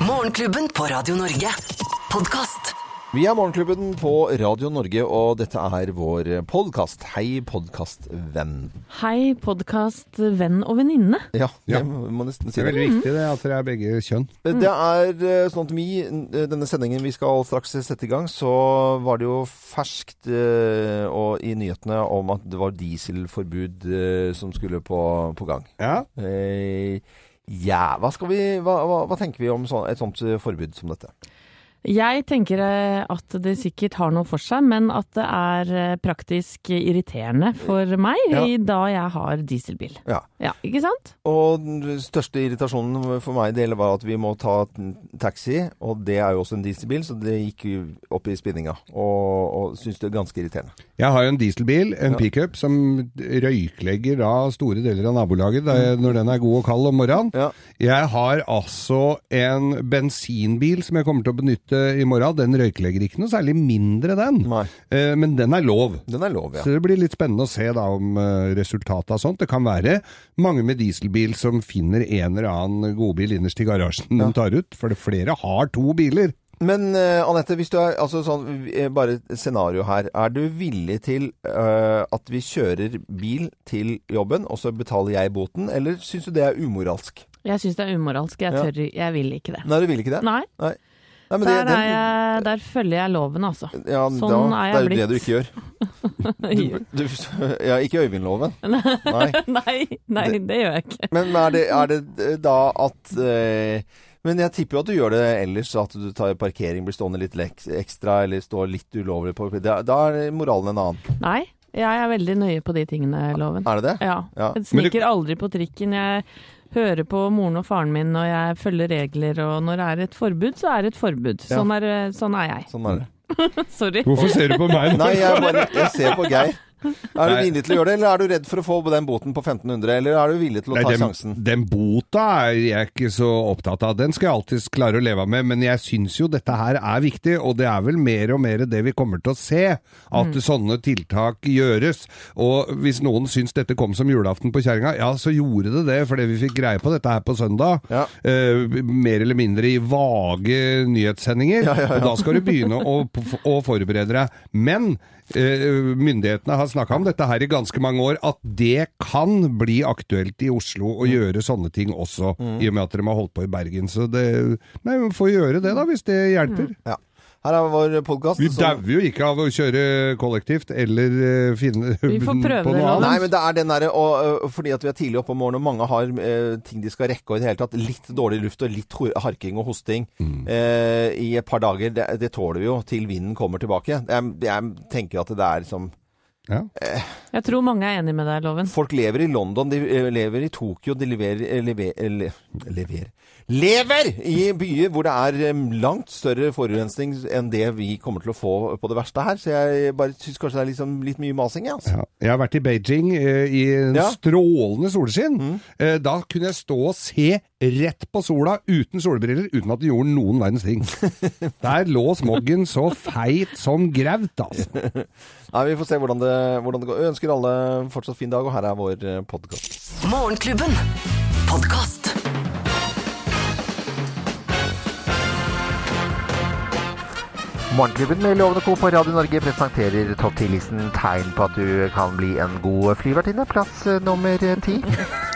Morgenklubben på Radio Norge. Podkast. Vi er Morgenklubben på Radio Norge, og dette er vår podkast. Hei, podkastvenn. Hei, podkastvenn og venninne. Ja, Ja. må nesten si Det er veldig viktig det at dere er begge kjønn. Det er eh, sånn at vi, eh, denne sendingen vi skal straks sette i gang, så var det jo ferskt eh, og i nyhetene om at det var dieselforbud som skulle på, på gang. Ja. Eh, ja, hva, vi, hva, hva, hva tenker vi om så, et sånt eh, forbud som dette? Jeg tenker eh, at det sikkert har noe for seg, men at det er eh, praktisk irriterende for meg Ja. i- da jeg har dieselbil. Ja. Ja, ikke sant? Og den største irritasjonen for meg det hele var at vi må ta en taxi, og det er jo også en dieselbil, så det gikk jo opp i spinninga. Og, og syns det er ganske irriterende. Jeg har jo en dieselbil, en Ja. pickup, som røyklegger da store deler av nabolaget der, når den er god og kald om morgenen. Ja. Jeg har altså en bensinbil som jeg kommer til å benytte i morgen. Den røyklegger ikke noe særlig mindre, den. Nei. Eh, men den er lov. Den er lov, ja. Så det blir litt spennende å se da om eh, resultatet av sånt. Det kan være mange med dieselbil som finner en eller annen godbil innerst i garasjen de tar ut, for flere har to biler. Men uh, Anette, hvis du er altså sånn, eh, bare et scenario her. Er du villig til uh, at vi kjører bil til jobben, og så betaler jeg boten, eller syns du det er umoralsk? Jeg syns det er umoralsk. Jeg, Ja. jeg vil ikke det. Nei, du vil ikke det? Nei, Nei, men det- der, den- er jeg, der følger jeg loven, altså. ja, sånn da, er jeg blitt. Det er jo det du ikke gjør. Du, du, ja, ikke Øyvind-loven. Nei. nei, nei, det gjør jeg ikke. Men er det, er det da at eh, Men jeg tipper jo at du gjør det ellers, at du tar parkering, blir stående litt ekstra, eller står litt ulovlig på da er moralen en annen. Nei, jeg er veldig nøye på de tingene, loven. Er det det? Ja. Ja. Jeg sniker aldri på trikken. Jeg hører på moren og faren min, og jeg følger regler. Og når det er et forbud, så er det et forbud. Ja. Sånn, er, sånn er jeg. Sånn er det. Sorry. Hvorfor ser du på meg? Nei, jeg, bare, jeg ser på Geir. Er du villig til å gjøre det, eller er du redd for å få den boten på 1500, eller er du villig til å Nei, ta den, sjansen? den bota er jeg ikke så opptatt av. Den skal jeg alltid klare å leve med, men jeg syns jo dette her er viktig, og det er vel mer og mer det vi kommer til å se, at sånne tiltak gjøres. Og hvis noen syns dette kom som julaften på kjerringa, ja, så gjorde det det, fordi vi fikk greie på dette her på søndag. Ja. Eh, mer eller mindre i vage nyhetssendinger. Ja, ja, ja. Og da skal du begynne å, å forberede deg. Men myndighetene har snakka om dette her i ganske mange år, at det kan bli aktuelt i Oslo Mm. å gjøre sånne ting også, i og med at de har holdt på i Bergen. Så det Nei, vi får gjøre det, da, hvis det hjelper. Ja. Her er vår podkast. Vi dauer jo ikke av å kjøre kollektivt eller eh, finne Vi får prøve på noe annet. Nei, men det er den derre øh, Fordi at vi er tidlig oppe om morgenen, og mange har øh, ting de skal rekke, og i det hele tatt litt dårlig luft og litt harking og hosting Mm. øh, i et par dager. Det, det tåler vi jo til vinden kommer tilbake. Jeg, jeg tenker at det er som Ja. Jeg tror mange er enig med deg, Loven. Folk lever i London, de lever i Tokyo, de leverer, lever, lever Lever i byer hvor det er langt større forurensning enn det vi kommer til å få på det verste her. Så jeg bare syns kanskje det er liksom litt mye masing, jeg. Altså. Ja. Jeg har vært i Beijing eh, i strålende solskinn. Mm. Eh, da kunne jeg stå og se rett på sola uten solbriller, uten at det gjorde noen verdens ting. Der lå smoggen så feit som graut, altså. Nei, Vi får se hvordan det, hvordan det går. Jeg ønsker alle fortsatt fin dag, og her er vår podkast. Morgenklubben. Podkast. Morgenklubben med Lovende Co. på Radio Norge presenterer topp 10-listen tegn på at du kan bli en god flyvertinne. Plass eh, nummer ti.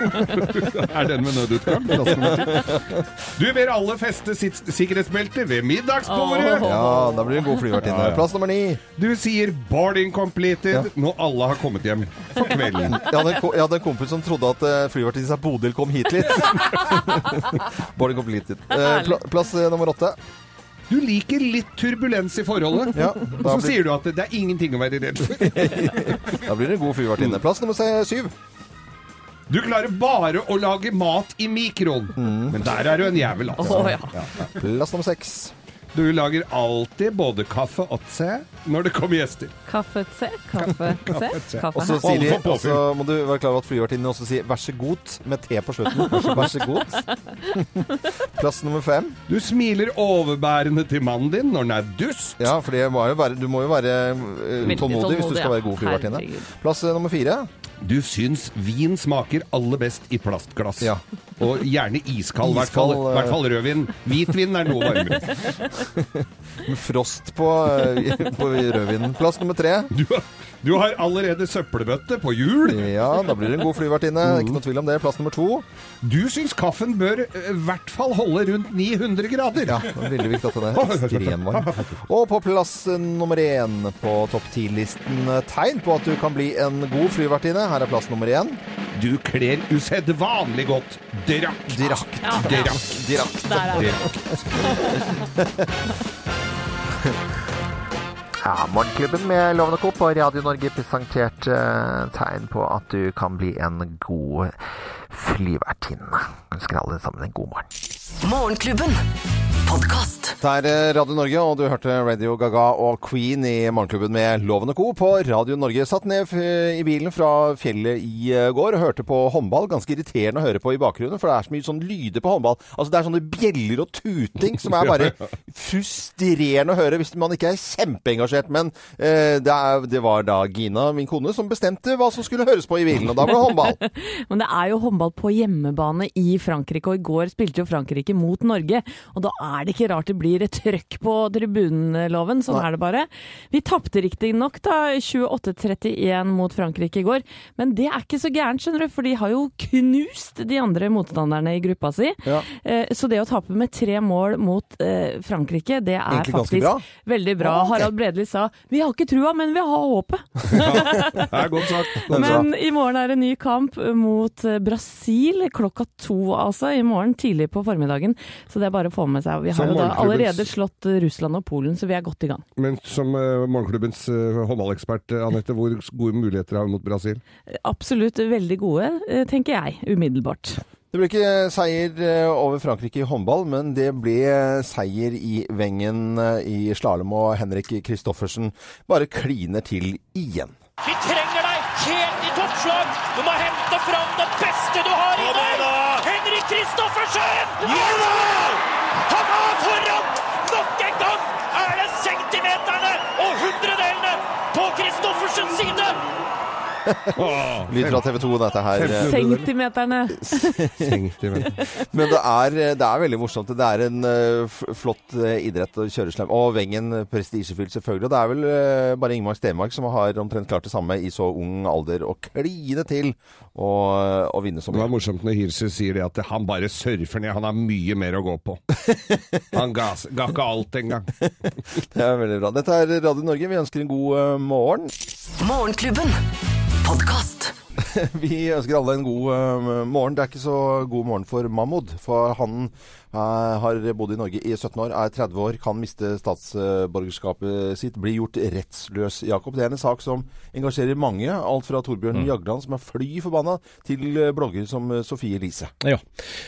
Er den med nødutgang? Plass nummer ti. Du ber alle feste sitt sikkerhetsbelte ved middagsbordet. Ja, da blir det en god flyvertinne. Ja, ja. Plass nummer ni. Du sier 'boarding completed' når alle har kommet hjem for kvelden. Jeg hadde, en jeg hadde en kompis som trodde at flyvertinnen sa Bodil kom hit litt. Boarding completed. Eh, pla plass eh, nummer åtte. Du liker litt turbulens i forholdet. Ja, Og så blir, sier du at det er ingenting å være redd for. da blir det en god fyrvertinne. Plass nummer syv. Du klarer bare å lage mat i mikroen. Men der er du en jævel, altså. Å, ja. Plass nummer seks. Du lager alltid både kaffe og te når det kommer gjester. Kaffe te, kaffe te, kaffe Og så sier de, og så må du være klar over at flyvertinnen også sier 'vær så god' med te på slutten. Vær så god. Plass nummer fem. Du smiler overbærende til mannen din når den er dust. Ja, for det må jo være, du må jo være uh, tålmodig hvis du skal ja. være god flyvertinne. Plass eh, nummer fire. Du syns vin smaker aller best i plastglass. Ja. Og gjerne iskald, i hvert fall, hvert fall rødvin. Hvitvin er noe varmere. Frost på, eh, på rødvinen. Plass nummer tre. Du har, du har allerede søppelbøtte på hjul. Ja, da blir det en god flyvertinne. Ikke noe tvil om det. Plass nummer to. Du syns kaffen bør eh, i hvert fall holde rundt 900 grader. Ja, det er veldig viktig at den er ekstremvarm. Og på plass nummer én på topp ti-listen tegn på at du kan bli en god flyvertinne. Her er plass nummer én. Du kler usedvanlig godt drakt. Drakt. Ja, ja. Drakt. Drakt. Der er det. Ja, Morgenklubben med Loven og Co. på Radio Norge presenterte eh, tegn på at du kan bli en god flyvertinne. Ønsker alle sammen en god morgen. Morgenklubben. Podkast. Det er eh, Radio Norge, og du hørte Radio Gaga og Queen i Morgenklubben med Loven og Co. på Radio Norge. Satt ned i bilen fra fjellet i eh, går og hørte på håndball. Ganske irriterende å høre på i bakgrunnen, for det er så mye sånn lyder på håndball. Altså Det er sånne bjeller og tuting som er bare frustrerende å høre hvis man ikke er kjempeengasjert. Men eh, det, er, det var da Gina, min kone, som bestemte hva som skulle høres på i bilen, og da var det håndball. Men det er jo håndball på hjemmebane i Frankrike, og i går spilte jo Frankrike mot Norge. Og da er det ikke rart det blir et trøkk på tribunloven. Sånn er det bare. Vi tapte riktignok da 28-31 mot Frankrike i går, men det er ikke så gærent, skjønner du, for de har jo knust de andre motstanderne i gruppa si. Ja. Eh, Så det å tape med tre mål mot eh, Frankrike, det er Egentlig faktisk bra. veldig bra. Ja. Harald Bredli sa 'vi har ikke trua, men vi har håpet'. Det er godt sagt. Godt. Men i morgen er det en ny kamp mot eh, Brasil klokka to, altså. I morgen tidlig på formiddagen. Så det er bare å få med seg. Vi har jo da allerede slått eh, Russland og Polen, så vi er godt i gang. Men som uh, morgenklubbens uh, håndballekspert, Anette, hvor gode muligheter har vi mot Brasil? Absolutt veldig gode, tenker jeg, umiddelbart. Det ble ikke seier over Frankrike i håndball, men det ble seier i Wengen i slalåm, og Henrik Kristoffersen bare kliner til igjen. Vi trenger deg helt i toppslag! Du må hente fram det beste du har i deg! Henrik Kristoffersen! Ja Lyd fra TV 2, dette her. eh, Centimeterne. Men det er, det er veldig morsomt. Det er en eh, flott eh, idrett å kjøre slem. Og Wengen eh, prestisjefylt, selvfølgelig. Og det er vel eh, bare Ingmar Stenmark som har omtrent klart det samme i så ung alder. Å kline til og, og vinne så Det var morsomt når Hirsi sier det at han bare surfer ned, han har mye mer å gå på. Han ga, ga ikke alt engang. Det er veldig bra. Dette er Radio Norge. Vi ønsker en god eh, morgen. Morgenklubben. Podkast. Vi ønsker alle en god eh, morgen. Det er ikke så god morgen for Mahmoud. For han har bodd i Norge i 17 år, er 30 år, kan miste statsborgerskapet sitt, blir gjort rettsløs. Jakob, det er en sak som engasjerer mange. Alt fra Torbjørn Jagland, som er fly forbanna, til eh, blogger som eh, Sofie Elise. Ja.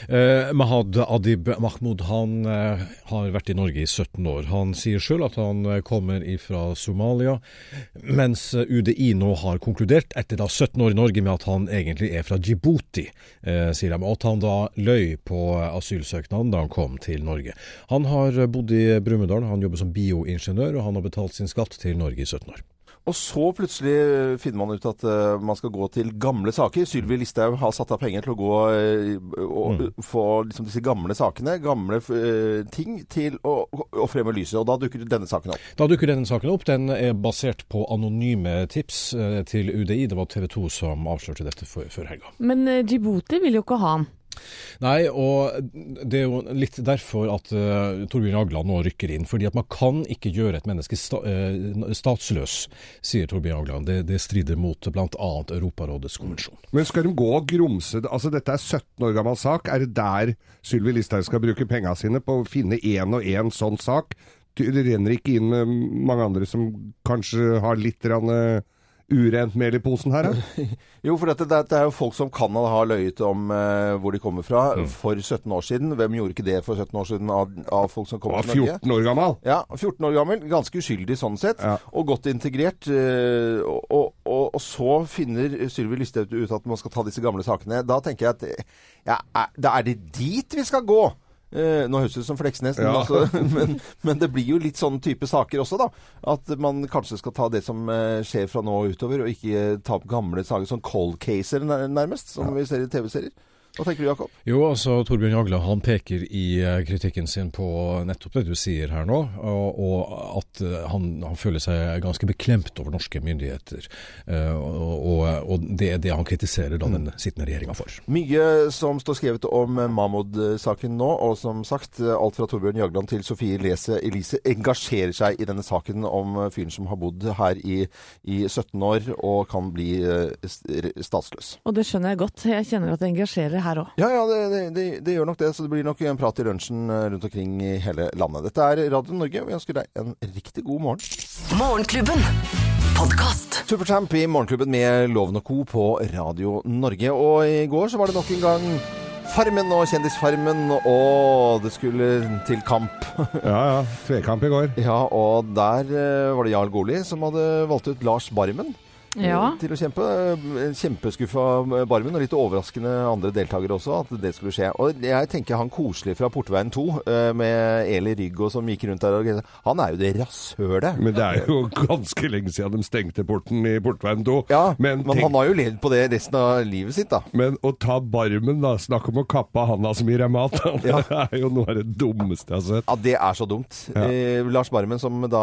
Eh, Mahad Adib Mahmoud han eh, har vært i Norge i 17 år. Han sier sjøl at han eh, kommer fra Somalia, mens eh, UDI nå har konkludert, etter da 17 år i Norge, med at han egentlig er fra Djibouti, eh, sier de. Og at han da løy på eh, da han kom til Norge. Han har bodd i Brumunddal, han jobber som bioingeniør, og han har betalt sin skatt til Norge i 17 år. Og så plutselig finner man ut at uh, man skal gå til gamle saker. Sylvi Listhaug har satt av penger til å gå uh, og få liksom disse gamle sakene, gamle uh, ting, til å, å fremme lyset. Og da dukker denne saken opp. Da dukker denne saken opp. Den er basert på anonyme tips til UDI. Det var TV 2 som avslørte dette før, helga. Men Djibouti vil jo ikke ha han. Nei, og det er jo litt derfor at uh, Torbjørn Jagland nå rykker inn. Fordi at man kan ikke gjøre et menneske sta uh, statsløs, sier Torbjørn Jagland. Det, det strider mot bl.a. Europarådets konvensjon. Men skal de gå og grumse? Altså, dette er 17 år gammel sak. Er det der Sylvi Listhaug skal bruke penga sine? På å finne én og én sånn sak? Det renner ikke inn med mange andre som kanskje har litt rann, eh, urent mel i posen her? Da? Jo, for dette, det, det er jo folk som kan ha løyet om eh, hvor de kommer fra for 17 år siden. Hvem gjorde ikke det for 17 år siden av, av folk som kom til Norge? 14 år gammel. Ja, 14 år gammel, ganske uskyldig sånn sett, Ja. og godt integrert. eh, Og, og, og, så finner Sylvi Listhaug ut at man skal ta disse gamle sakene. Da tenker jeg at ja, er, da er det dit vi skal gå. Eh, nå høres det ut som Fleksnes, Ja. altså, men, men det blir jo litt sånn type saker også, da. At man kanskje skal ta det som eh, skjer fra nå utover, og ikke ta opp gamle saker, sånn cold caser nærmest, som vi ser i TV-serier. Hva tenker du, Jakob? Jo, altså Torbjørn Jagland han peker i eh, kritikken sin på nettopp det du sier her nå, og, og at eh, han, han føler seg ganske beklemt over norske myndigheter. Eh, og, og, og det er det han kritiserer da den sittende regjeringa for. Mye som står skrevet om Mahmoud-saken nå, og som sagt, alt fra Torbjørn Jagland til Sofie Lese Elise engasjerer seg i denne saken om fyren som har bodd her i, i 17 år og kan bli statsløs. Og det skjønner jeg godt. Jeg kjenner at det engasjerer her òg. Ja, ja, det, det, det, det gjør nok det. Så det blir nok en prat i lunsjen eh, rundt omkring i hele landet. Dette er Radio Norge, og vi ønsker deg en riktig god morgen. Morgenklubben. Supertramp i Morgenklubben med Loven og Co. på Radio Norge. Og i går så var det nok en gang Farmen og Kjendisfarmen, og det skulle til kamp. Ja ja, tvekamp i går. Ja, og der eh, var det Jarl Goli som hadde valgt ut Lars Barmen. Eh, Ja. Til å kjempe. Eh, Kjempeskuffa Barmen, og litt overraskende andre deltakere også, at det skulle skje. Og jeg tenker han koselig fra Portveien 2, eh, med Eli Ryggo som gikk rundt der, og han er jo det rasshølet. Men det er jo ganske lenge siden de stengte porten i Portveien 2. Ja, men, men tenk, han har jo levd på det resten av livet sitt, da. men å ta barmen, da. Snakk om å kappe handa som gir deg mat. Ja. Det er jo noe av det dummeste jeg har sett. Ja, det er så dumt. Ja. Eh, Lars Barmen som da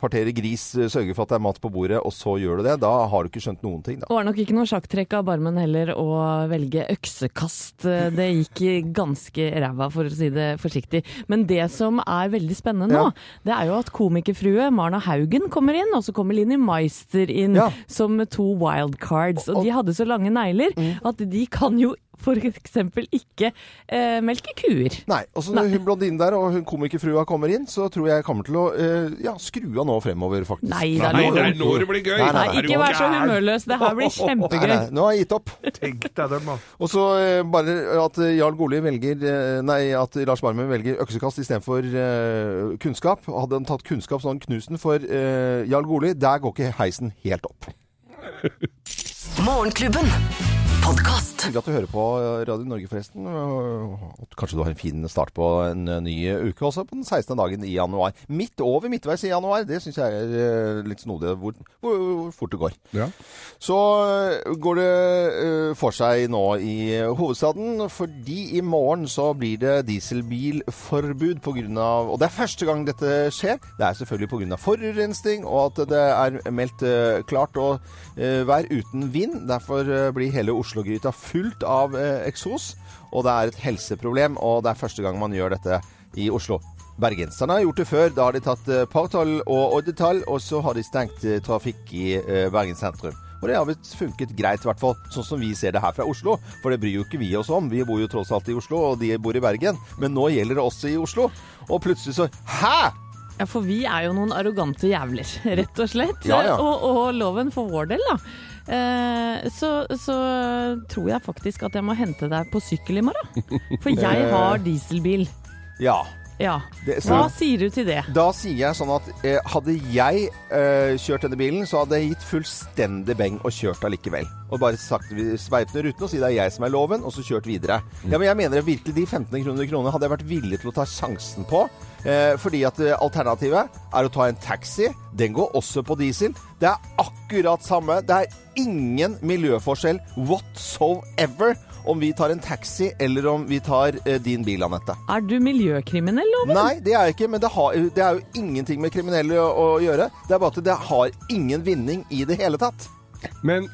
parterer gris, sørger for at det er mat på bordet, og så gjør du det. Da har du ikke skjønt noen ting, da. Det var nok ikke noe sjakktrekk av Barmen heller å velge øksekast. Det gikk ganske ræva, for å si det forsiktig. Men det som er veldig spennende nå, det er jo at komikerfrue Marna Haugen kommer inn, og så kommer Linni Meister inn Ja. som to wildcards. Og de hadde så lange negler Mm. at de kan jo for eksempel ikke eh, melke kuer. Nei. Og så når hun blondinen der og hun komikerfrua kommer inn, så tror jeg jeg kommer til å eh, ja, skru av nå fremover, faktisk. Nei, det er det nå det blir gøy! Nei, Nei, nei, ikke vær så humørløs. Det her blir kjempegøy. nei, nå har jeg gitt opp. Tenk deg dem, da. Og så eh, bare at eh, Jarl Goli velger eh, Nei, at Lars Barmen velger øksekast istedenfor eh, kunnskap. Hadde han tatt kunnskap, så hadde han knust den. For eh, Jarl Goli, der går ikke heisen helt opp. Morgenklubben. Podkast. Hyggelig at du hører på eh, Radio Norge, forresten. Kanskje du har en fin start på en eh, ny uke også, på den 16. dagen i januar. Midt over midtveis i januar. Det syns jeg er eh, litt snodig hvor, hvor, hvor fort det går. Ja. Så går det for seg nå i hovedstaden, fordi i morgen så blir det dieselbilforbud på grunn av Og det er første gang dette skjer. Det er selvfølgelig pga. forurensning, og at det er meldt klart å være uten vind. Derfor blir hele Oslo-gryta fullt av eh, eksos, og det er et helseproblem. Og det er første gang man gjør dette i Oslo. Bergenserne har gjort det før. Da har de tatt eh, partall og oddetall, og så har de stengt eh, trafikk i eh, Bergen sentrum. Og det har visst funket greit, i hvert fall sånn som vi ser det her fra Oslo. For det bryr jo ikke vi oss om. Vi bor jo tross alt i Oslo, og de bor i Bergen. Men nå gjelder det også i Oslo. Og plutselig så Hæ?! Ja, for vi er jo noen arrogante jævler, rett og slett. Ja, ja. Og, og loven for vår del, da. Eh, så, så tror jeg faktisk at jeg må hente deg på sykkel i morgen. For jeg har dieselbil. Ja. Ja. Det- så- Hva sier du til det? Da sier jeg sånn at eh, hadde jeg eh, kjørt denne bilen, så hadde jeg gitt fullstendig beng og kjørt allikevel. Og bare sagt sveipet ned ruten og si det er jeg som er loven, og så kjørt videre. Ja, men jeg mener virkelig de 15 kroner kronene hadde jeg vært villig til å ta sjansen på. Eh, fordi at eh, alternativet er å ta en taxi. Den går også på diesel. Det er akkurat samme. Det er ingen miljøforskjell whatsoever om vi tar en taxi eller om vi tar eh, din bil, Anette. Er du miljøkriminell, Loven? Nei, det er jeg ikke, men det, har, det er jo ingenting med kriminelle å, å gjøre. Det er bare at det har ingen vinning i det hele tatt. Men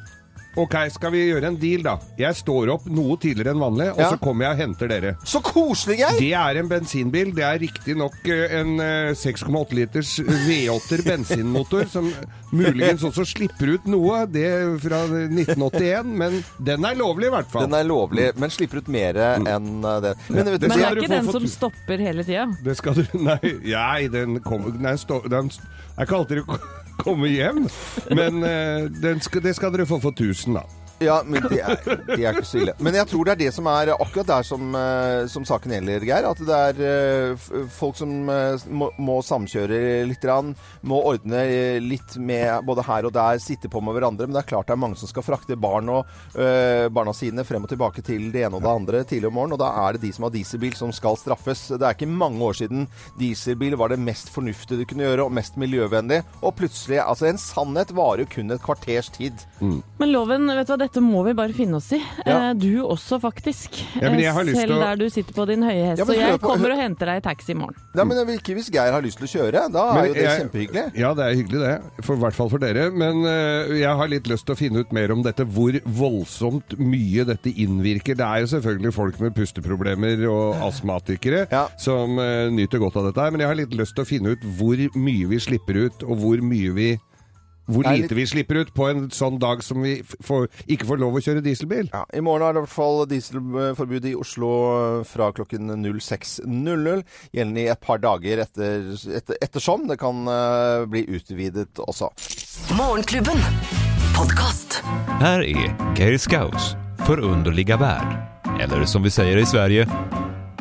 ok, skal vi gjøre en deal, da? Jeg står opp noe tidligere enn vanlig, og Ja. så kommer jeg og henter dere. Så koselig, Geir! Det er en bensinbil. Det er riktignok en eh, 6,8 liters V8-er bensinmotor, som muligens også slipper ut noe. Det er fra 1981, men den er lovlig i hvert fall. Den er lovlig, men slipper ut mer enn eh, det. Men vet du, Men det er ikke få den som stopper hele tida. Det skal du Nei, nei den kommer Nei, stå, den det er ikke kommer hjem, men eh, den skal, det skal dere få for 1000, da. Ja, men det er, det er ikke så ille. Men jeg tror det er det som er akkurat der som, eh, som saken gjelder, Geir. At det er eh, folk som eh, må, må samkjøre litt, grann, må ordne litt med både her og der, sitte på med hverandre. Men det er klart det er mange som skal frakte barn og øh, barna sine frem og tilbake til det ene og det andre tidlig om morgenen. Og da er det de som har dieselbil som skal straffes. Det er ikke mange år siden dieselbil var det mest fornuftige du kunne gjøre, og mest miljøvennlig. Og plutselig Altså, en sannhet varer jo kun et kvarters tid. Men Loven, vet du hva, dette må vi bare finne oss i. Ja. Eh, Du også, faktisk. Ja, men jeg har Eh, lyst Selv å- der du sitter på din høye hest. Ja, Så jeg på- kommer og henter deg i taxi i morgen. Ja, men ikke hvis Geir har lyst til å kjøre. Da Men er jo det jeg- kjempehyggelig. Ja, det er hyggelig det. For, I hvert fall for dere. Men uh, jeg har litt lyst til å finne ut mer om dette. Hvor voldsomt mye dette innvirker. Det er jo selvfølgelig folk med pusteproblemer og astmatikere Ja. som uh, nyter godt av dette her. Men jeg har litt lyst til å finne ut hvor mye vi slipper ut, og hvor mye vi hvor lite litt... vi slipper ut på en sånn dag som vi får, ikke får lov å kjøre dieselbil. Ja, I morgen er det i hvert fall dieselforbud i Oslo fra klokken 06.00. Gjeldende i et par dager etter, etter, ettersom. Det kan uh, bli utvidet også. Morgenklubben. Podkast. Her er Geir Skaus forunderlige värld. Eller som vi sier i Sverige,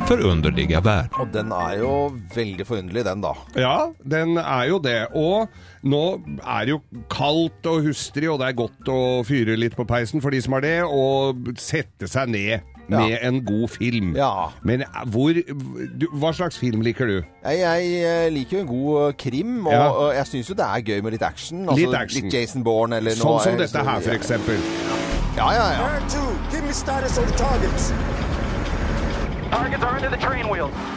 förunderliga vær. Og den er jo veldig forunderlig, den, da. Ja, den er jo det. Og nå er det jo kaldt og hustrig, og det er godt å fyre litt på peisen for de som har det, og sette seg ned med Ja. en god film. Ja. Men hvor du, Hva slags film liker du? Jeg, jeg eh, liker jo en god eh, krim, og, Ja. og jeg syns jo det er gøy med litt action. Altså, Litt action. Litt Jason Bourne eller Sånn noe. som eh, dette her, for ja. eksempel. Ja, ja,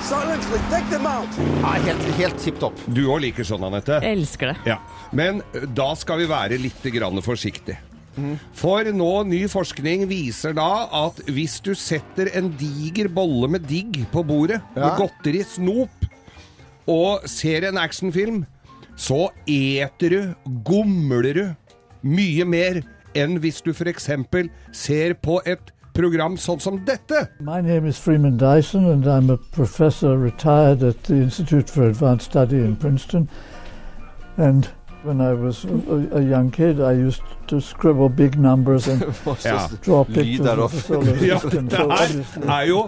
Silently, take them out. ja helt, helt tipp topp. Du òg liker sånn, Anette? Elsker det. Ja. Men da skal vi være litt grann forsiktige. For nå ny forskning viser da at hvis du setter en diger bolle med digg på bordet, Ja. med godteri, snop, og ser en actionfilm, så eter du, gomler du, mye mer enn hvis du f.eks. ser på et program sånn som dette. My name is Freeman Dyson, and I'm a professor retired at the Institute for Advanced Study in Princeton. And when I was a, a young kid, I used to scribble big numbers and Ja. draw pictures of the Ja, det her er jo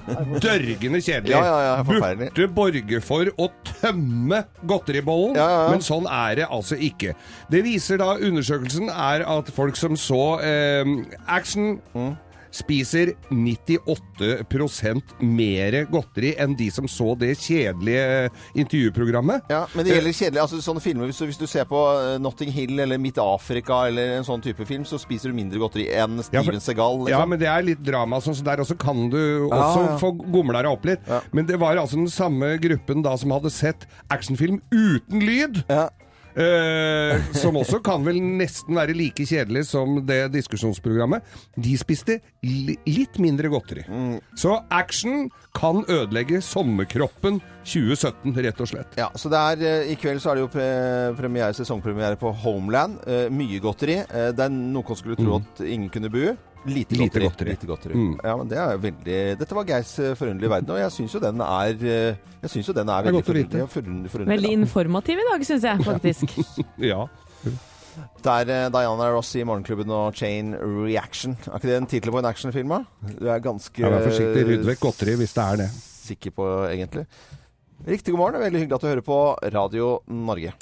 dørgende kjedelig. Ja, ja, ja. Burde borge for å tømme godteribollen, Ja, ja, ja. men sånn er det altså ikke. Det viser da undersøkelsen er at folk som så eh, action Mm. Spiser 98% mer godteri enn de som så det kjedelige intervjuprogrammet. Ja, men det gjelder kjedelige Altså, sånne filmer, hvis du, hvis du ser på eh, Notting Hill eller Midt-Afrika eller en sånn type film, så spiser du mindre godteri enn Steven for- Segal. Liksom. Ja, men det er litt drama sånn, så der også kan du også ja. få gomla deg opp litt. Ja. Men det var altså den samme gruppen da som hadde sett actionfilm uten lyd. Ja. Eh, som også kan vel nesten være like kjedelig som det diskusjonsprogrammet. De spiste li litt mindre godteri. Mm. Så action kan ødelegge sommerkroppen 2017, rett og slett. Ja, så det er, eh, I kveld så er det jo pre premiere, sesongpremiere på Homeland. Eh, mye godteri. Eh, det er noe man skulle tro at ingen kunne bu. Lite. Lite godteri. godteri. Lite godteri. Mm. Ja, men det er veldig Dette var Geirs eh, forunderlige verden, og jeg syns jo den er eh, Jeg synes jo den er veldig forunderlig. forunderlig, forunderlig Veldig da. informativ i dag, syns jeg faktisk. Ja. Det er eh, Diana Ross i Morgenklubben og Chain Reaction. Er ikke det en tittel på en actionfilm? Du er ganske Ja, Vær forsiktig, rydd vekk godteri hvis det er det. sikker på, egentlig. Riktig god morgen. Veldig hyggelig at du hører på Radio Norge.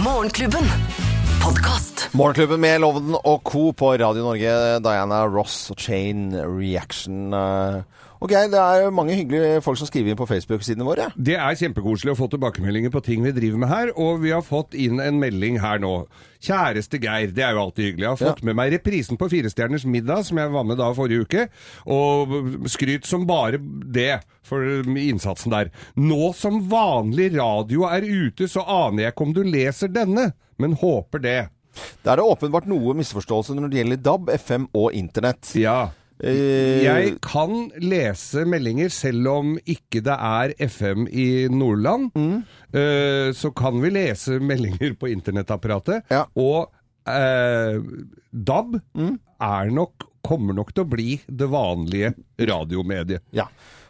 Morgenklubben. Podkast. Morgenklubben med Loven og Co. på Radio Norge. Diana Ross og Chain Reaction. eh. Og Geir, det er mange hyggelige folk som skriver inn på Facebook-sidene våre. Det er kjempekoselig å få tilbakemeldinger på ting vi driver med her, og vi har fått inn en melding her nå. Kjæreste Geir, det er jo alltid hyggelig. Jeg har fått Ja. med meg reprisen på Firestjerners middag, som jeg var med da forrige uke, og skryt som bare det for innsatsen der. Nå som vanlig radio er ute, så aner jeg ikke om du leser denne, men håper det. Det er det åpenbart noe misforståelse når det gjelder DAB, FM og Internett. Ja. Eh, Jeg kan lese meldinger selv om ikke det er FM i Nordland. Mm. Eh, så kan vi lese meldinger på internettapparatet. Ja. Og eh, DAB Mm. er nok, kommer nok til å bli det vanlige radiomediet. Ja.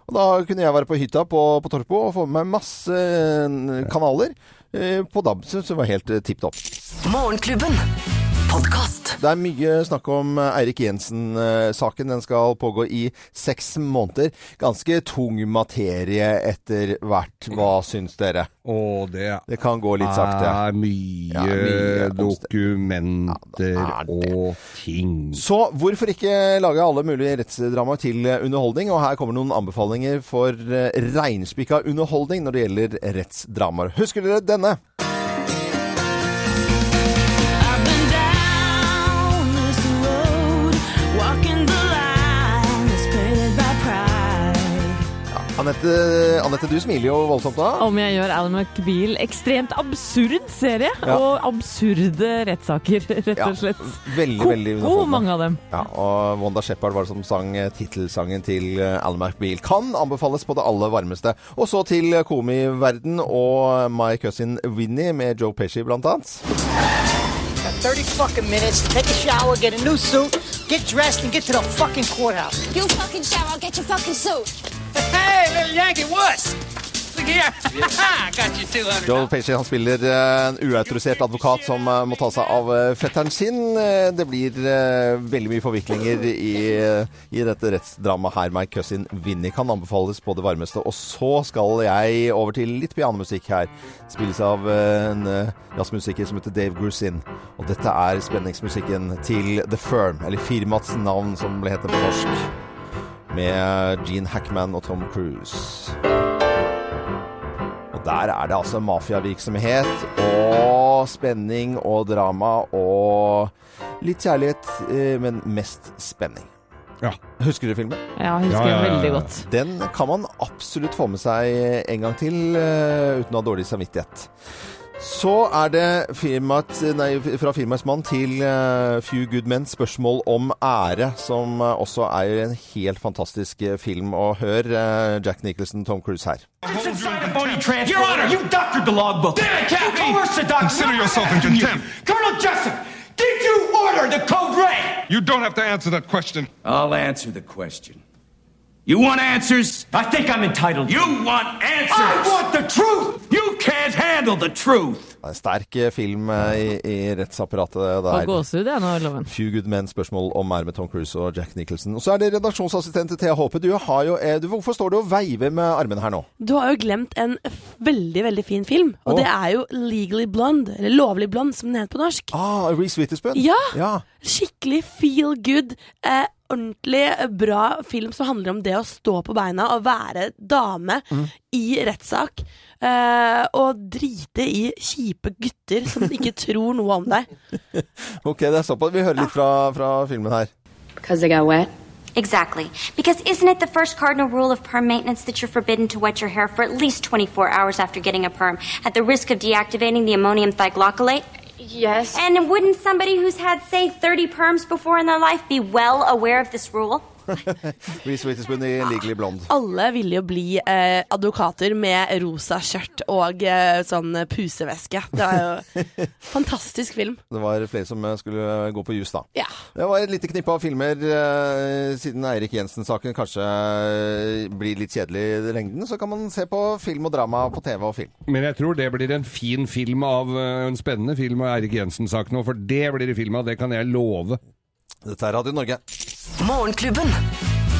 Og da kunne jeg være på hytta på, på Torpo og få med meg masse eh, kanaler eh, på DAB, som var helt eh, tipp topp. Morgenklubben. Podkast. Det er mye snakk om eh, Eirik Jensen-saken. Den skal pågå i seks måneder. Ganske tung materie etter hvert. Hva syns dere? Å, det Det kan gå litt sakte. er mye, Ja, mye dokumenter Ja, er og ting. Så hvorfor ikke lage alle mulige rettsdramaer til eh, underholdning? Og her kommer noen anbefalinger for eh, reinspikka underholdning når det gjelder rettsdramaer. Husker dere denne? Anette, du smiler jo voldsomt da. Om jeg gjør Alan McBeal ekstremt absurd serie, Ja. og absurde rettssaker, rett og slett. veldig, veldig Ko-ko mange av dem. Ja, og Wanda Shepherd var det som sang eh, tittelsangen til eh, Alan McBeal. Kan anbefales på det aller varmeste. Og så til eh, komiverden og My Cousin Winnie med Joe Pesci blant annet. 30 fucking minutes take a shower, get a new suit, get dressed, and get to the fucking courthouse. You fucking shower, I'll get your fucking suit. Hey, little Yankee wuss! Look here. Got you 200. Joe Pesci han spiller eh, en uautorisert advokat som eh, må ta seg av eh, fetteren sin. Eh, Det blir eh, veldig mye forviklinger i, i dette rettsdramaet her. My Cousin Vinnie kan anbefales på det varmeste. Og så skal jeg over til litt pianomusikk her. Spilles av eh, en eh, jazzmusiker som heter Dave Grusin. Og dette er spenningsmusikken til The Firm, eller firmaets navn som ble hett på norsk. Med Gene Hackman og Tom Cruise. Og der er det altså mafiavirksomhet og spenning og drama og litt kjærlighet, eh, men mest spenning. Ja. Husker du filmen? Ja, jeg husker Ja, ja, veldig godt. Den kan man absolutt få med seg en gang til eh, uten å ha dårlig samvittighet. Så er det firmaet, nei, fra firmaets mann til uh, Few Good Men spørsmål om ære, som uh, også er en helt fantastisk uh, film. Og hør uh, Jack Nicholson, Tom Cruise her. Your Honor, you doctored the logbook. Damn it, Cappy! You coerced the doc- Consider yourself in contempt. Colonel Jessup, did you order the code red? You don't have to answer that question. I'll answer the question. You want answers? I think I'm entitled. You want answers? I want the truth! You can't handle the truth! En sterk eh, film eh, i, i rettsapparatet Og der. gåsehud, jeg nå, Loven. Few Good Men spørsmål om er med Tom Cruise og Jack Nicholson. Og så er det redaksjonsassistent Thea Håpe. Du har jo, eh, du, hvorfor står du og veiver med armene her nå? Du har jo glemt en veldig, veldig fin film. Og oh. det er jo Legally Blonde, eller Lovlig blond, som den heter på norsk. Ah, Reece Witherspoon? Ja! ja. Skikkelig feel good. Eh, ordentlig bra film som handler om det å stå på beina og være dame Mm. i rettssak. Uh, og drite i kjipe gutter som ikke tror noe om deg. Ok, det er såpass. Vi hører litt fra, fra filmen her. Because they got wet? Exactly. Because isn't it the first cardinal rule of perm maintenance that you're forbidden to wet your hair for at least 24 hours after getting a perm, at the risk of deactivating the ammonium thioglycolate? Yes. And wouldn't somebody who's had, say, 30 perms before in their life be well aware of this rule? Reece Witherspoon i Legally Blonde. Alle ville jo bli eh, advokater med rosa skjørt og eh, sånn puseveske. Det var jo fantastisk film. Det var flere som eh, skulle gå på jus, da. Ja. Det var et lite knippe av filmer eh, siden Eirik Jensen-saken kanskje eh, blir litt kjedelig i lengden. Så kan man se på film og drama på TV og film. Men jeg tror det blir en fin film av eh, en spennende film av Eirik Jensen-saken òg, for det blir det film av, det kan jeg love. Dette er Radio Norge. Morgenklubben.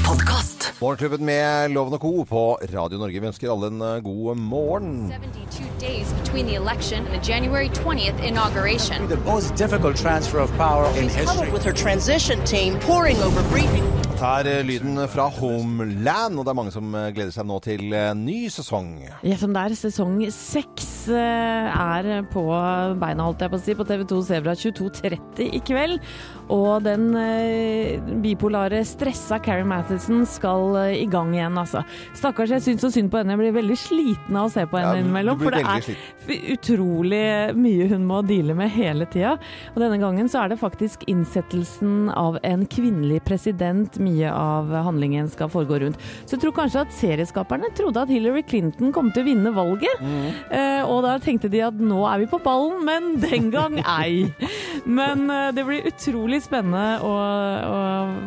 Podkast. Morgenklubben med Loven og Co. på Radio Norge. Vi ønsker alle en eh, god morgen. 72 days between the election and the January 20th inauguration. The most difficult transfer of power in She's huddled history. with her transition team, poring over briefing. Dette er eh, lyden fra Homeland, og det er mange som eh, gleder seg nå til ny sesong. Ja, som der sesong seks er på beina, holdt jeg på å si, på TV2 Sebra 22.30 i kveld. Og den eh, bipolare, stressa Carrie Mathison skal eh, i gang igjen, altså. Stakkars, jeg syns så synd på henne. Jeg blir veldig sliten av å se på henne Ja, innimellom. For det er utrolig mye hun må deale med hele tida. Og denne gangen så er det faktisk innsettelsen av en kvinnelig president mye av handlingen skal foregå rundt. Så jeg tror kanskje at serieskaperne trodde at Hillary Clinton kom til å vinne valget. Eh, og da tenkte de at nå er vi på ballen, men den gang ei. Men eh, det blir utrolig spennende å, å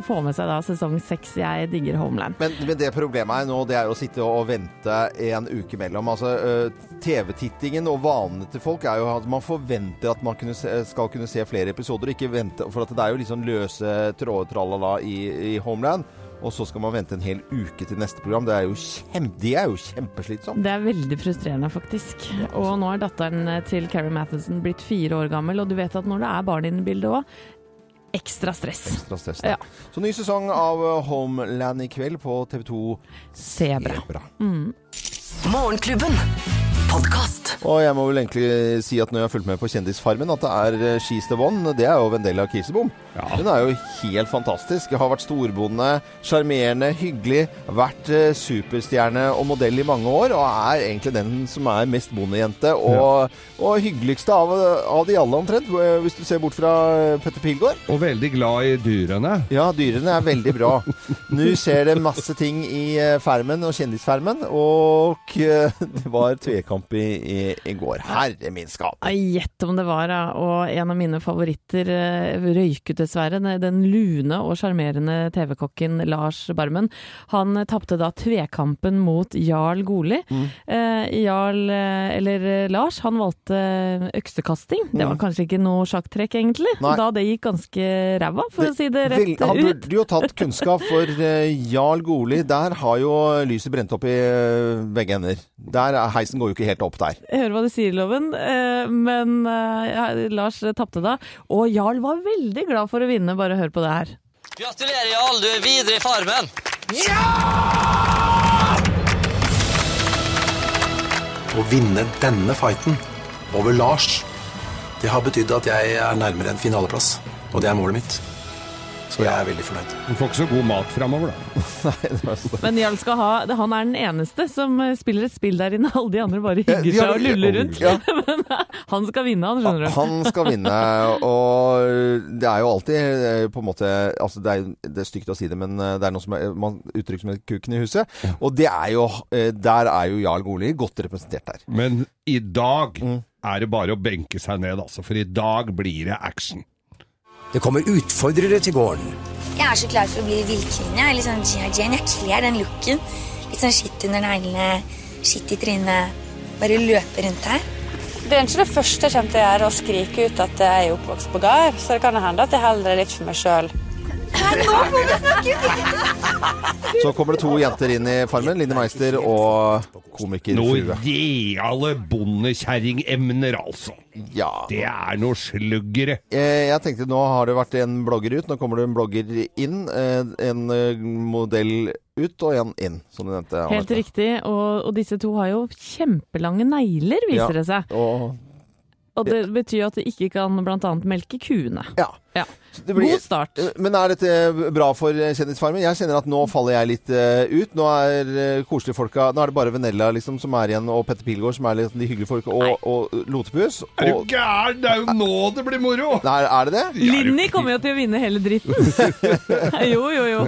få med seg da sesong seks. Jeg digger Homeland. Men, men det problemet er nå, det er å sitte og vente en uke mellom. Altså, øh, TV-tittingen og vanene til folk er jo at man forventer at man kunne se, skal kunne se flere episoder, ikke vente, for det er jo sånn løse tråder tralala i, i Homeland. Og så skal man vente en hel uke til neste program. Det er jo, kjempe, det er jo kjempeslitsomt. Det er veldig frustrerende, faktisk. Og nå er datteren til Carrie Matheson blitt fire år gammel, og du vet at når det er barn inne i bildet òg, ekstra stress. Ekstra stress. Ja. Så ny sesong av øh, Homeland i kveld på TV2 Sebra. Sebra. Mm. Morgenklubben. Podkast. Og jeg må vel egentlig si at når jeg har fulgt med på Kjendisfarmen, at det er eh, She's the One. Det er jo Vendela Kirsebom. Hun er jo helt fantastisk. Har vært storbonde, sjarmerende, hyggelig. Vært eh, superstjerne og modell i mange år, og er egentlig den som er mest bondejente og, og hyggeligste av, av de alle, omtrent. eh, Hvis du ser bort fra Petter Pilgaard. Og veldig glad i dyrene. Ja, dyrene er veldig bra. Nå skjer det masse ting i Fermen Farmen og Kjendisfarmen, og det var tvekamp i, i, i går. Herre min skap. Gjett om det var, ja. Og en av mine favoritter røyket dessverre. Den- lune og sjarmerende TV-kokken Lars Barmen. Han eh, tapte da tvekampen mot Jarl Goli. Mm. Eh, Jarl, eh, eller eh, Lars, han valgte øksekasting. Det var Mm. kanskje ikke noe sjakktrekk, egentlig. Nei. Da det gikk ganske ræva, for å si det Vel, ut. han burde jo tatt kunnskap, for eh, Jarl Goli, der har jo lyset brent opp i eh, begge ender. Der er heisen går jo ikke helt opp der. Jeg hører hva du sier, Loven, eh, men eh, ja, Lars tapte da. Og Jarl var veldig glad for å vinne, bare hør på det her. Gratulerer, Jarl. Du er videre i Farmen. Ja! Å vinne denne fighten over Lars, det har betydd at jeg er nærmere en finaleplass. Og det er målet mitt. Så jeg er veldig fornøyd. Du får ikke så god mat framover, da. Men Jarl skal ha Han er den eneste som eh, spiller et spill der inne. Alle de andre bare hygger seg og luller rundt. Ja. Men eh, han skal vinne, han, skjønner du. Han skal vinne, og det er jo alltid eh, på en måte altså det, er, det er stygt å si det, men det er noe som er, man uttrykker som et kuken i huset. Og det er jo, der er jo Jarl Goli godt representert der. Men i dag er det bare å benke seg ned, altså. For i dag blir det action. Det kommer utfordrere til gården. Jeg er så klar for å bli villkvinne. Jeg er Litt sånn G.I. Jane. Jeg kler den looken. Litt sånn skitt under neglene, skitt i trynet. Bare løpe rundt her. Det er ikke det første jeg kommer til å gjøre, å skrike ut at jeg er oppvokst på gard. Så det kan hende at jeg holder det litt for meg sjøl. Så kommer det to jenter inn i Farmen. Line Meister og komiker Frue. Noe reale bondekjerringemner, altså. Ja. Det er noe sluggere. Eh, Jeg tenkte nå har det vært en blogger ut, nå kommer det en blogger inn. eh, En eh, modell ut og en inn, som du nevnte. Helt riktig. Og, og disse to har jo kjempelange negler, viser Ja, det seg. Og Og det betyr at de ikke kan bl.a. melke kuene. Ja. Ja. Det blir- God start. Men er dette bra for Kjendisfarmen? Jeg kjenner at nå faller jeg litt eh, ut. Nå er uh, koselige folka Nå er det bare Venella liksom, som er igjen, og Petter Pilgaard som er liksom, de hyggelige folka, og, og Lotepus. Er du gæren? Det er jo nå det blir moro! Nei, er det det? Linni kommer jo til å vinne hele dritten. jo, jo, jo.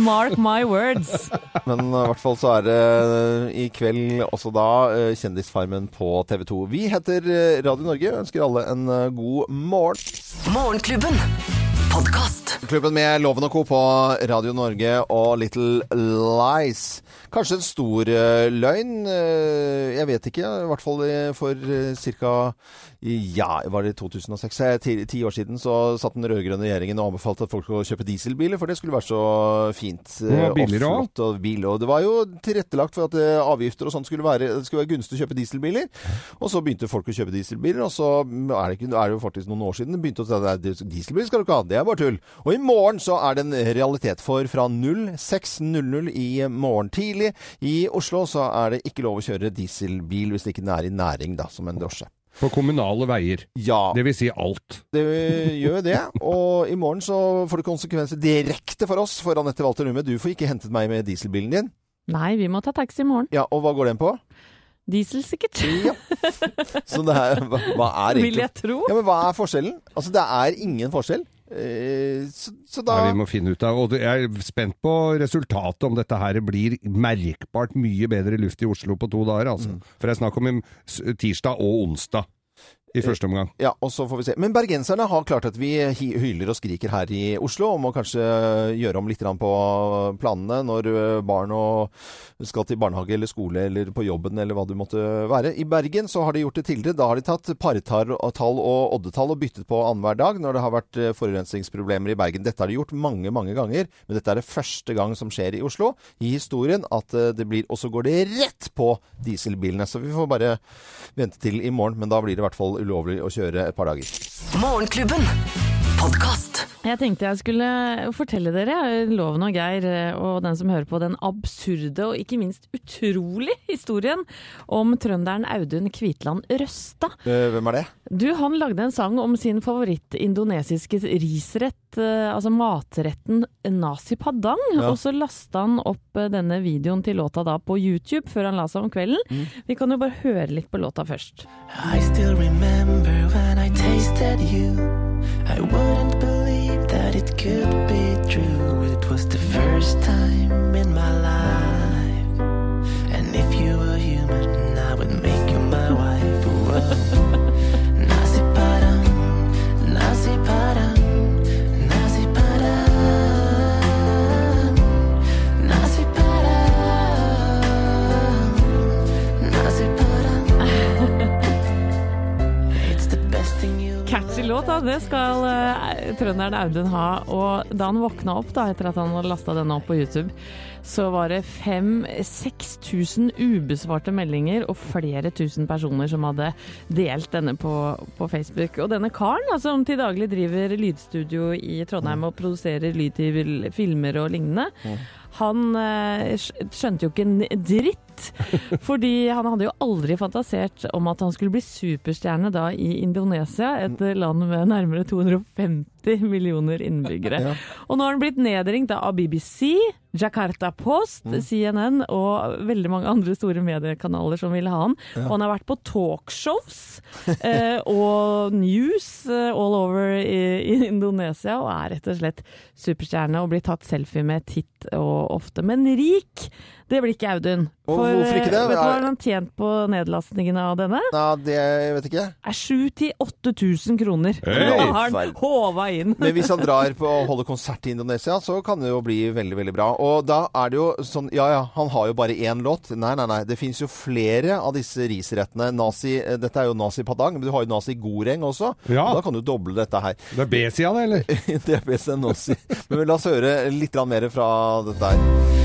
Mark my words. Men eh, i hvert fall så er det eh, i kveld også da eh, Kjendisfarmen på TV 2. Vi heter eh, Radio Norge. Ønsker alle en eh, god morgen. Morgenklubben. Podkast. Klubben med Loven og Co. på Radio Norge og Little Lies. Kanskje en stor eh, løgn. eh, jeg vet ikke. I hvert fall eh, for ca. Ja, var det i 2006? Eh, Ti, ti år siden så satt den rød-grønne regjeringen og anbefalte at folk skulle kjøpe dieselbiler, for det skulle være så fint. Det var eh, billigere og bil. Og det var jo tilrettelagt for at eh, avgifter og sånt skulle være, det skulle være gunstig å kjøpe dieselbiler. Og så begynte folk å kjøpe dieselbiler, og så er det, er det jo faktisk noen år siden begynte å si at dieselbiler dieselbil skal du ikke ha, det er bare tull. Og i morgen så er det en realitet, for fra 06.00 i morgen tidlig i Oslo så er det ikke lov å kjøre dieselbil hvis det ikke er i næring, da, som en drosje. På kommunale veier. Ja. Det vil si alt. Det gjør det, og i morgen så får det konsekvenser direkte for oss, for Anette Walter Numme. Du får ikke hentet meg med dieselbilen din. Nei, vi må ta taxi i morgen. Ja, og hva går den på? Diesel sikkert. Ja. Så det er, hva, hva er egentlig Vil jeg tro. Ja, men hva er forskjellen? Altså, det er ingen forskjell. Eh, så, så da Nei, vi må finne ut av, og Jeg er spent på resultatet, om dette her blir merkbart mye bedre luft i Oslo på to dager. Altså. For det er snakk om tirsdag og onsdag i første omgang. Ja, og så får vi se. Men bergenserne har klart at vi hyler og skriker her i Oslo om å kanskje gjøre om litt på planene når eh, barn skal til barnehage eller skole eller på jobben eller hva det måtte være. I Bergen så har de gjort det tidligere. Da har de tatt partall og oddetall og byttet på annenhver dag når det har vært eh, forurensningsproblemer i Bergen. Dette har de gjort mange, mange ganger, men dette er det første gang som skjer i Oslo i historien at eh, det blir Og så går det rett på dieselbilene. Så vi får bare vente til i morgen, men da blir det i hvert fall ulovlig å kjøre et par dager. Morgenklubben. Podkast. Jeg tenkte jeg skulle fortelle dere, Loven og Geir og den som hører på, den absurde og ikke minst utrolig historien om trønderen Audun Kvitland Røstad. Eh, Hvem er det? Du, han lagde en sang om sin favoritt-indonesiske risrett, eh, altså matretten nasi padang. Ja. Og så lasta han opp eh, denne videoen til låta da på YouTube før han la seg om kvelden. Mm. Vi kan jo bare høre litt på låta først. I still remember when I tasted you. I wouldn't believe it could be true. It was the first time in my life. And if you were låt, da. Det skal uh, trønderen Audun ha. Og da han våkna opp, da, etter at han hadde lasta denne opp på YouTube, så var det 5000-6000 ubesvarte meldinger og flere tusen personer som hadde delt denne på, på Facebook. Og denne karen, da, som til daglig driver lydstudio i Trondheim og produserer lyd til filmer og lignende, han eh, skjønte jo ikke en dritt. Fordi han hadde jo aldri fantasert om at han skulle bli superstjerne da i Indonesia, et land med nærmere 250 millioner innbyggere. Ja. Og nå har han blitt nedringt av BBC, Jakarta Post, CNN og veldig mange andre store mediekanaler som ville ha han. Ja. Og han har vært på talkshows eh, og news eh, all over i, i Indonesia, og er rett og slett superstjerne og blir tatt selfie med titt og ofte. Men rik, det blir ikke Audun. Og hvorfor ikke det? eh, Vet du hva Er- han tjent på nedlastningene av denne? Nei, det jeg vet ikke. er 7000-8000 kroner. Hey! Nå har han håva inn. Men hvis han drar på å holde konsert i Indonesia, så kan det jo bli veldig, veldig bra. Og da er det jo sånn Ja ja, han har jo bare én låt. Nei, nei, nei. Det fins jo flere av disse risrettene. Nazi, eh, dette er jo nazi padang, men du har jo nazi goreng også. Ja. Da kan du doble dette her. Det er B-sida, det, eller? det er B-sida nazi. Men la oss høre litt mer fra dette her.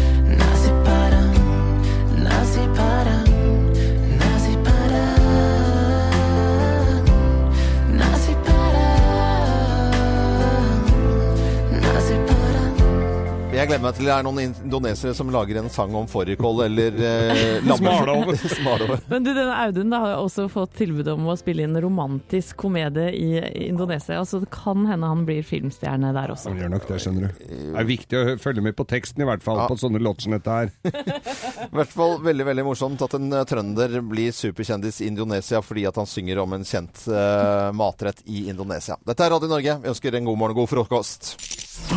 Jeg gleder meg til det er noen indonesere som lager en sang om fårikål eller eh, lamme- Smalahove. Smalahove. Men du, denne Audun da, har også fått tilbud om å spille inn romantisk komedie i Indonesia, så det kan hende han blir filmstjerne der også. Han gjør nok det, skjønner du. Det er viktig å følge med på teksten, i hvert fall, på sånne låter som dette her. I hvert fall veldig veldig morsomt at en eh, trønder blir superkjendis i Indonesia fordi at han synger om en kjent uh, matrett i Indonesia. Dette er Radio Norge. Vi ønsker en god morgen og god frokost.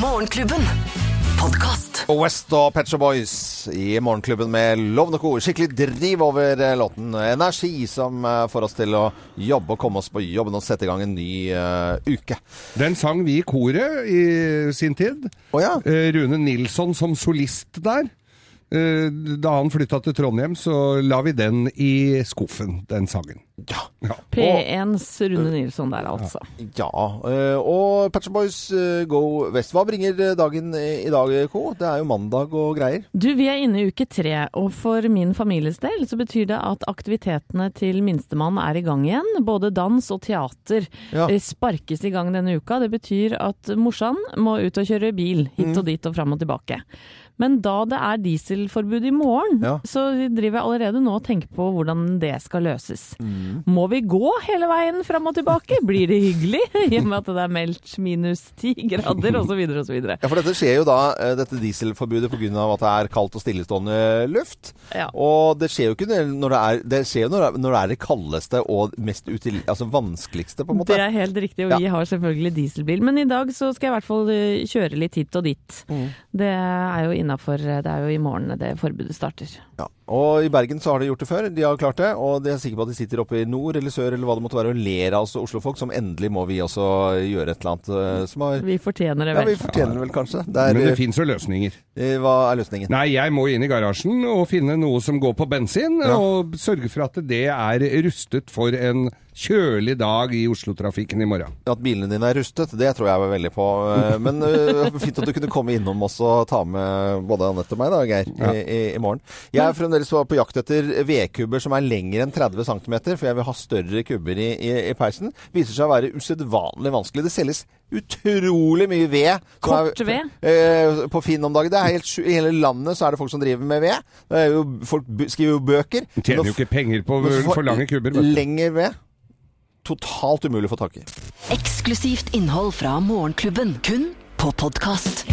Morgenklubben. Podkast. Og West og Petcher Boys i Morgenklubben med Lovende kor. Skikkelig driv over eh, låten. Energi som eh, får oss til å jobbe og komme oss på jobben og sette i gang en ny uh, uke. Den sang vi i koret i sin tid. Eh, Rune Nilsson som solist der. Eh, Da han flytta til Trondheim, så la vi den i skuffen, den sangen. Ja. P1s Rune Nilsson der, altså. Ja. eh, Og Pet Boys eh, Go West. Hva bringer dagen i dag, Co? Det er jo mandag og greier. Du, vi er inne i uke tre, og for min families del så betyr det at aktivitetene til minstemann er i gang igjen. Både dans og teater Ja. sparkes i gang denne uka. Det betyr at morsan må ut og kjøre bil hit og dit og fram og tilbake. Men da det er dieselforbud i morgen, Ja. så driver jeg allerede nå og tenker på hvordan det skal løses. Må vi gå hele veien fram og tilbake? Blir det hyggelig? I og med at det er meldt minus ti grader osv. osv. Ja, for dette skjer jo da, eh, dette dieselforbudet pga. at det er kaldt og stillestående luft. Ja. Og det skjer jo ikke når det er det, skjer jo når det er, når det er det kaldeste og mest util, altså vanskeligste, på en måte. Det er helt riktig, og Ja. vi har selvfølgelig dieselbil. Men i dag så skal jeg i hvert fall eh, kjøre litt hit og dit. Mm. Det er jo innafor Det er jo i morgen det forbudet starter. Ja. Og i Bergen så har de gjort det før. De har klart det. Og de er sikre på at de sitter oppe i nord eller sør eller hva det måtte være og ler av oss Oslo-folk, som endelig må vi også gjøre et eller annet eh, som har Vi fortjener det vel. Ja, vi fortjener det vel kanskje. Det er, Men det fins jo løsninger. eh, Hva er løsningen? Nei, jeg må inn i garasjen og finne noe som går på bensin, Ja. og sørge for at det er rustet for en kjølig dag i Oslo-trafikken i morgen. At bilene dine er rustet, det tror jeg var veldig på. Eh, Men eh, fint at du kunne komme innom oss og ta med både Anette og meg da, Geir, Ja. i, i, i morgen. Jeg er fremdeles på jakt etter vedkubber som er lengre enn 30 cm, for jeg vil ha større kubber i, i, i peisen. Viser seg å være usedvanlig vanskelig. Det selges utrolig mye ved. er- Kort ved? Eh, på Finn om dagen. Det er helt, I hele landet så er det folk som driver med ved. Det er jo, folk skriver jo bøker. Tjener jo ikke penger på for lange kubber. Lenger ved. Totalt umulig å få tak i. Eksklusivt innhold fra Morgenklubben, kun på podkast.